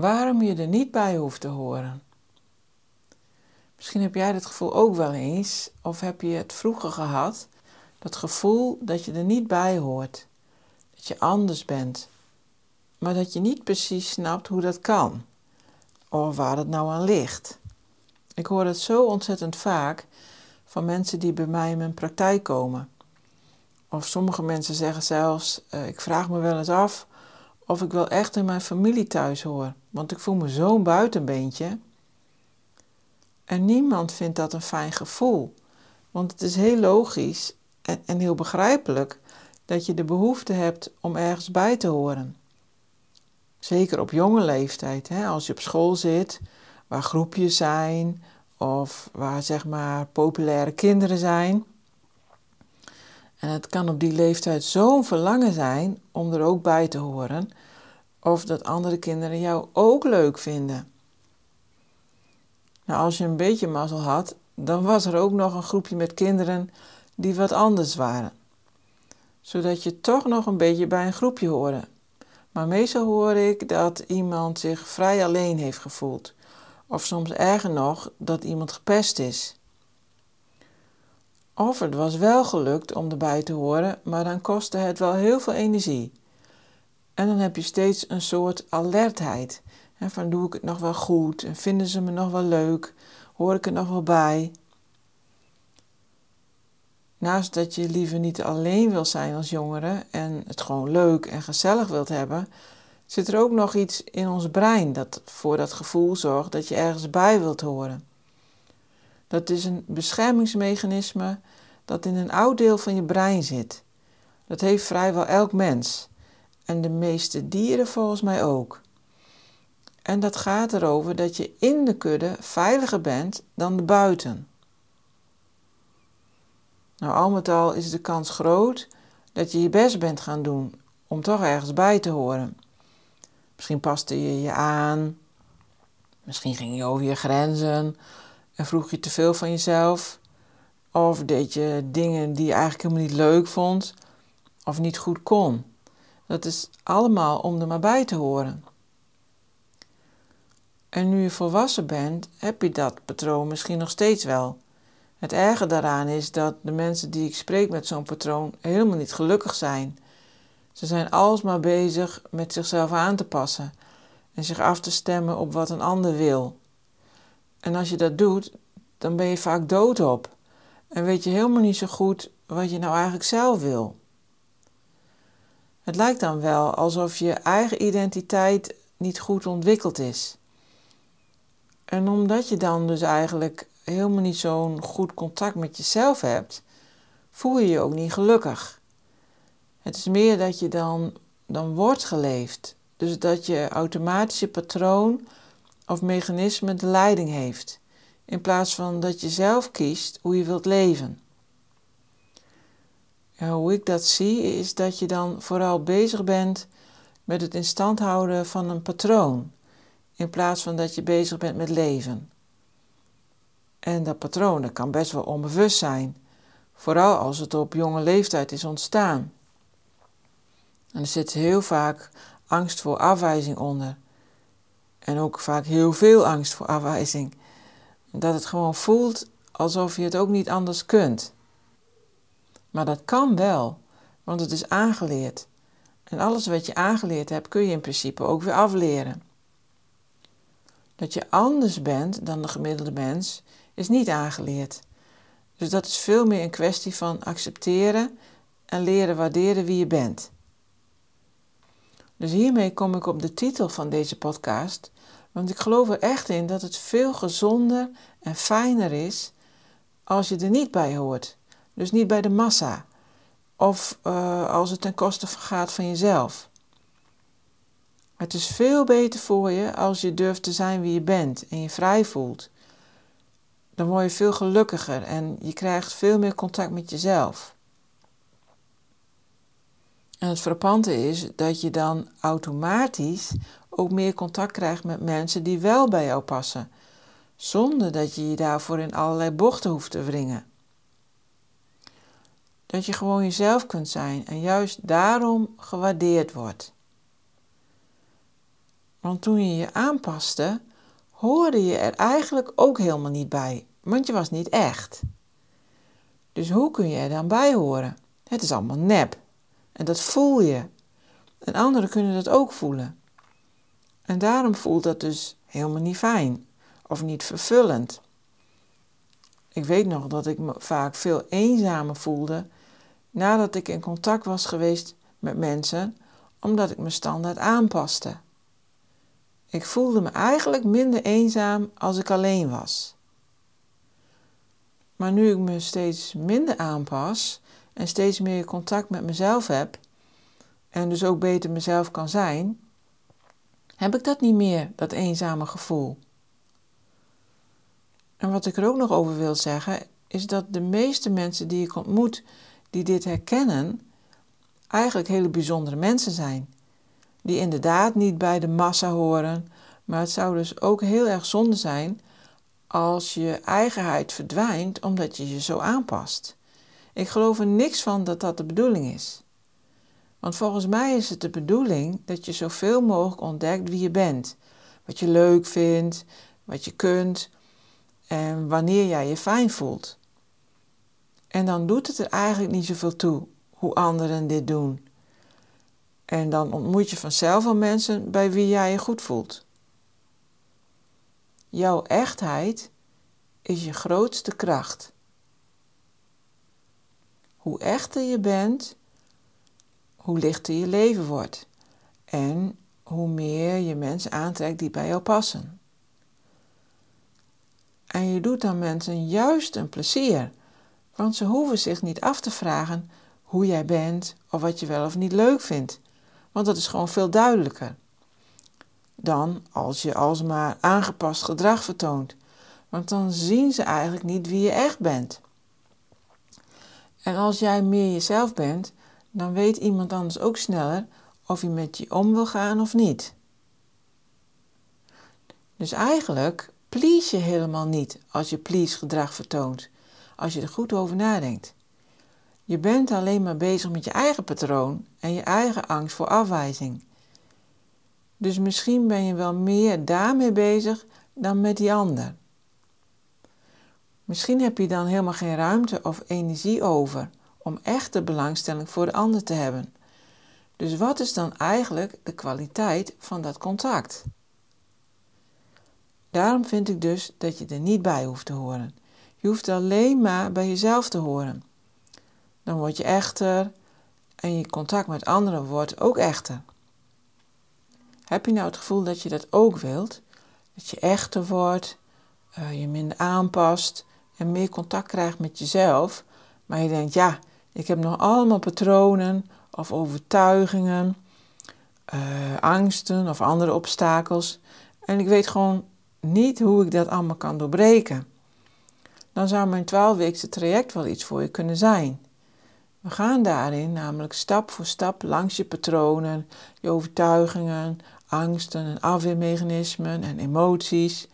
Waarom je er niet bij hoeft te horen. Misschien heb jij dat gevoel ook wel eens, of heb je het vroeger gehad, dat gevoel dat je er niet bij hoort, dat je anders bent, maar dat je niet precies snapt hoe dat kan, of waar het nou aan ligt. Ik hoor het zo ontzettend vaak van mensen die bij mij in mijn praktijk komen. Of sommige mensen zeggen zelfs: uh, Ik vraag me wel eens af of ik wel echt in mijn familie thuis hoor, want ik voel me zo'n buitenbeentje. En niemand vindt dat een fijn gevoel, want het is heel logisch en, en heel begrijpelijk dat je de behoefte hebt om ergens bij te horen. Zeker op jonge leeftijd, hè, als je op school zit, waar groepjes zijn of waar zeg maar populaire kinderen zijn. En het kan op die leeftijd zo'n verlangen zijn om er ook bij te horen, of dat andere kinderen jou ook leuk vinden. Nou, als je een beetje mazzel had, dan was er ook nog een groepje met kinderen die wat anders waren. Zodat je toch nog een beetje bij een groepje hoorde. Maar meestal hoor ik dat iemand zich vrij alleen heeft gevoeld. Of soms erger nog, dat iemand gepest is. Of het was wel gelukt om erbij te horen, maar dan kostte het wel heel veel energie. En dan heb je steeds een soort alertheid. Van doe ik het nog wel goed? En vinden ze me nog wel leuk? Hoor ik er nog wel bij? Naast dat je liever niet alleen wil zijn als jongere en het gewoon leuk en gezellig wilt hebben, zit er ook nog iets in ons brein dat voor dat gevoel zorgt dat je ergens bij wilt horen. Dat is een beschermingsmechanisme dat in een oud deel van je brein zit. Dat heeft vrijwel elk mens en de meeste dieren volgens mij ook. En dat gaat erover dat je in de kudde veiliger bent dan buiten. Nou, al met al is de kans groot dat je je best bent gaan doen om toch ergens bij te horen. Misschien paste je je aan, misschien ging je over je grenzen en vroeg je te veel van jezelf. Of deed je dingen die je eigenlijk helemaal niet leuk vond of niet goed kon. Dat is allemaal om er maar bij te horen. En nu je volwassen bent, heb je dat patroon misschien nog steeds wel. Het erge daaraan is dat de mensen die ik spreek met zo'n patroon helemaal niet gelukkig zijn. Ze zijn alsmaar bezig met zichzelf aan te passen en zich af te stemmen op wat een ander wil. En als je dat doet, dan ben je vaak doodop en weet je helemaal niet zo goed wat je nou eigenlijk zelf wil. Het lijkt dan wel alsof je eigen identiteit niet goed ontwikkeld is. En omdat je dan dus eigenlijk helemaal niet zo'n goed contact met jezelf hebt, voel je je ook niet gelukkig. Het is meer dat je dan, dan wordt geleefd. Dus dat je automatische patroon of mechanisme de leiding heeft, in plaats van dat je zelf kiest hoe je wilt leven. Hoe ik dat zie, is dat je dan vooral bezig bent met het in stand houden van een patroon, in plaats van dat je bezig bent met leven. En dat patroon kan best wel onbewust zijn, vooral als het op jonge leeftijd is ontstaan. En er zit heel vaak angst voor afwijzing onder. En ook vaak heel veel angst voor afwijzing. Dat het gewoon voelt alsof je het ook niet anders kunt. Maar dat kan wel, want het is aangeleerd. En alles wat je aangeleerd hebt kun je in principe ook weer afleren. Dat je anders bent dan de gemiddelde mens is niet aangeleerd. Dus dat is veel meer een kwestie van accepteren en leren waarderen wie je bent. Dus hiermee kom ik op de titel van deze podcast, want ik geloof er echt in dat het veel gezonder en fijner is als je er niet bij hoort. Dus niet bij de massa. Of uh, als het ten koste gaat van jezelf. Het is veel beter voor je als je durft te zijn wie je bent en je vrij voelt. Dan word je veel gelukkiger en je krijgt veel meer contact met jezelf. En het frappante is dat je dan automatisch ook meer contact krijgt met mensen die wel bij jou passen, zonder dat je je daarvoor in allerlei bochten hoeft te wringen. Dat je gewoon jezelf kunt zijn en juist daarom gewaardeerd wordt. Want toen je je aanpaste, hoorde je er eigenlijk ook helemaal niet bij, want je was niet echt. Dus hoe kun je er dan bij horen? Het is allemaal nep. En dat voel je. En anderen kunnen dat ook voelen. En daarom voelt dat dus helemaal niet fijn of niet vervullend. Ik weet nog dat ik me vaak veel eenzamer voelde nadat ik in contact was geweest met mensen, omdat ik me standaard aanpaste. Ik voelde me eigenlijk minder eenzaam als ik alleen was. Maar nu ik me steeds minder aanpas en steeds meer contact met mezelf heb en dus ook beter mezelf kan zijn, heb ik dat niet meer, dat eenzame gevoel. En wat ik er ook nog over wil zeggen, is dat de meeste mensen die ik ontmoet die dit herkennen, eigenlijk hele bijzondere mensen zijn. Die inderdaad niet bij de massa horen, maar het zou dus ook heel erg zonde zijn als je eigenheid verdwijnt omdat je je zo aanpast. Ik geloof er niks van dat dat de bedoeling is. Want volgens mij is het de bedoeling dat je zoveel mogelijk ontdekt wie je bent. Wat je leuk vindt, wat je kunt en wanneer jij je fijn voelt. En dan doet het er eigenlijk niet zoveel toe hoe anderen dit doen. En dan ontmoet je vanzelf al mensen bij wie jij je goed voelt. Jouw echtheid is je grootste kracht. Hoe echter je bent, hoe lichter je leven wordt en hoe meer je mensen aantrekt die bij jou passen. En je doet dan mensen juist een plezier, want ze hoeven zich niet af te vragen hoe jij bent of wat je wel of niet leuk vindt, want dat is gewoon veel duidelijker dan als je alsmaar aangepast gedrag vertoont, want dan zien ze eigenlijk niet wie je echt bent. En als jij meer jezelf bent, dan weet iemand anders ook sneller of hij met je om wil gaan of niet. Dus eigenlijk please je helemaal niet als je please gedrag vertoont, als je er goed over nadenkt. Je bent alleen maar bezig met je eigen patroon en je eigen angst voor afwijzing. Dus misschien ben je wel meer daarmee bezig dan met die ander. Misschien heb je dan helemaal geen ruimte of energie over om echte belangstelling voor de ander te hebben. Dus wat is dan eigenlijk de kwaliteit van dat contact? Daarom vind ik dus dat je er niet bij hoeft te horen. Je hoeft alleen maar bij jezelf te horen. Dan word je echter en je contact met anderen wordt ook echter. Heb je nou het gevoel dat je dat ook wilt? Dat je echter wordt, uh, je minder aanpast en meer contact krijgt met jezelf. Maar je denkt, ja, ik heb nog allemaal patronen of overtuigingen, uh, angsten of andere obstakels. En ik weet gewoon niet hoe ik dat allemaal kan doorbreken. Dan zou mijn 12-weekse traject wel iets voor je kunnen zijn. We gaan daarin namelijk stap voor stap langs je patronen, je overtuigingen, angsten en afweermechanismen en emoties.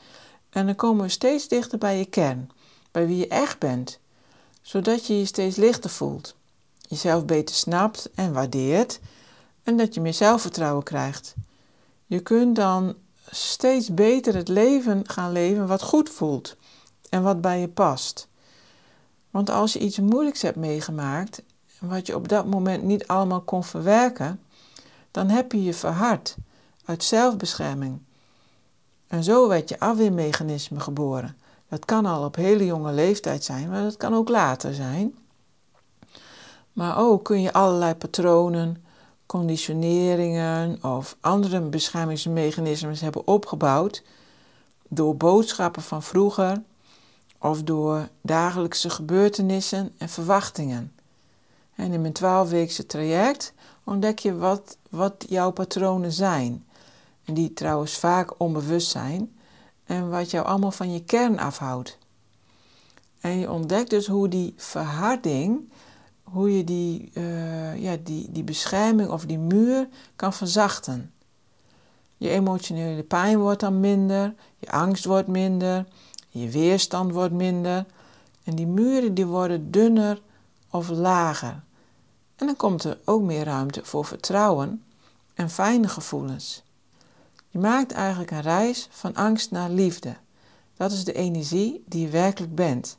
En dan komen we steeds dichter bij je kern, bij wie je echt bent, zodat je je steeds lichter voelt, jezelf beter snapt en waardeert en dat je meer zelfvertrouwen krijgt. Je kunt dan steeds beter het leven gaan leven wat goed voelt en wat bij je past. Want als je iets moeilijks hebt meegemaakt wat je op dat moment niet allemaal kon verwerken, dan heb je je verhard uit zelfbescherming. En zo werd je afweermechanisme geboren. Dat kan al op hele jonge leeftijd zijn, maar dat kan ook later zijn. Maar ook kun je allerlei patronen, conditioneringen of andere beschermingsmechanismes hebben opgebouwd door boodschappen van vroeger of door dagelijkse gebeurtenissen en verwachtingen. En in mijn twaalfweekse traject ontdek je wat, wat jouw patronen zijn. Die trouwens vaak onbewust zijn. En wat jou allemaal van je kern afhoudt. En je ontdekt dus hoe die verharding, hoe je die, uh, ja, die, die bescherming of die muur kan verzachten. Je emotionele pijn wordt dan minder, je angst wordt minder, je weerstand wordt minder. En die muren die worden dunner of lager. En dan komt er ook meer ruimte voor vertrouwen en fijne gevoelens. Je maakt eigenlijk een reis van angst naar liefde. Dat is de energie die je werkelijk bent.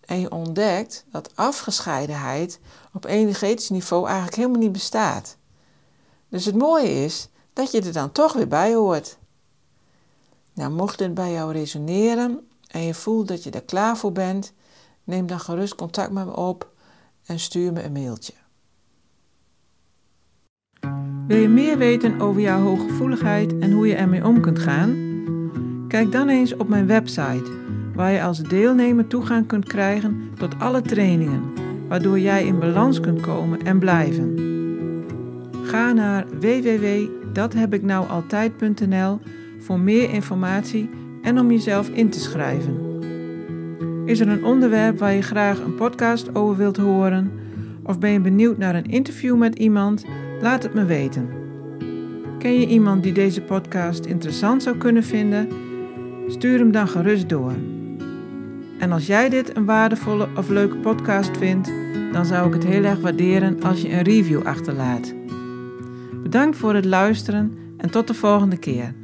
En je ontdekt dat afgescheidenheid op energetisch niveau eigenlijk helemaal niet bestaat. Dus het mooie is dat je er dan toch weer bij hoort. Nou, mocht dit bij jou resoneren en je voelt dat je er klaar voor bent, neem dan gerust contact met me op en stuur me een mailtje. Wil je meer weten over jouw hooggevoeligheid en hoe je ermee om kunt gaan? Kijk dan eens op mijn website, waar je als deelnemer toegang kunt krijgen tot alle trainingen, waardoor jij in balans kunt komen en blijven. Ga naar www.dathebiknoualtijd.nl voor meer informatie en om jezelf in te schrijven. Is er een onderwerp waar je graag een podcast over wilt horen? Of ben je benieuwd naar een interview met iemand? Laat het me weten. Ken je iemand die deze podcast interessant zou kunnen vinden? Stuur hem dan gerust door. En als jij dit een waardevolle of leuke podcast vindt, dan zou ik het heel erg waarderen als je een review achterlaat. Bedankt voor het luisteren en tot de volgende keer.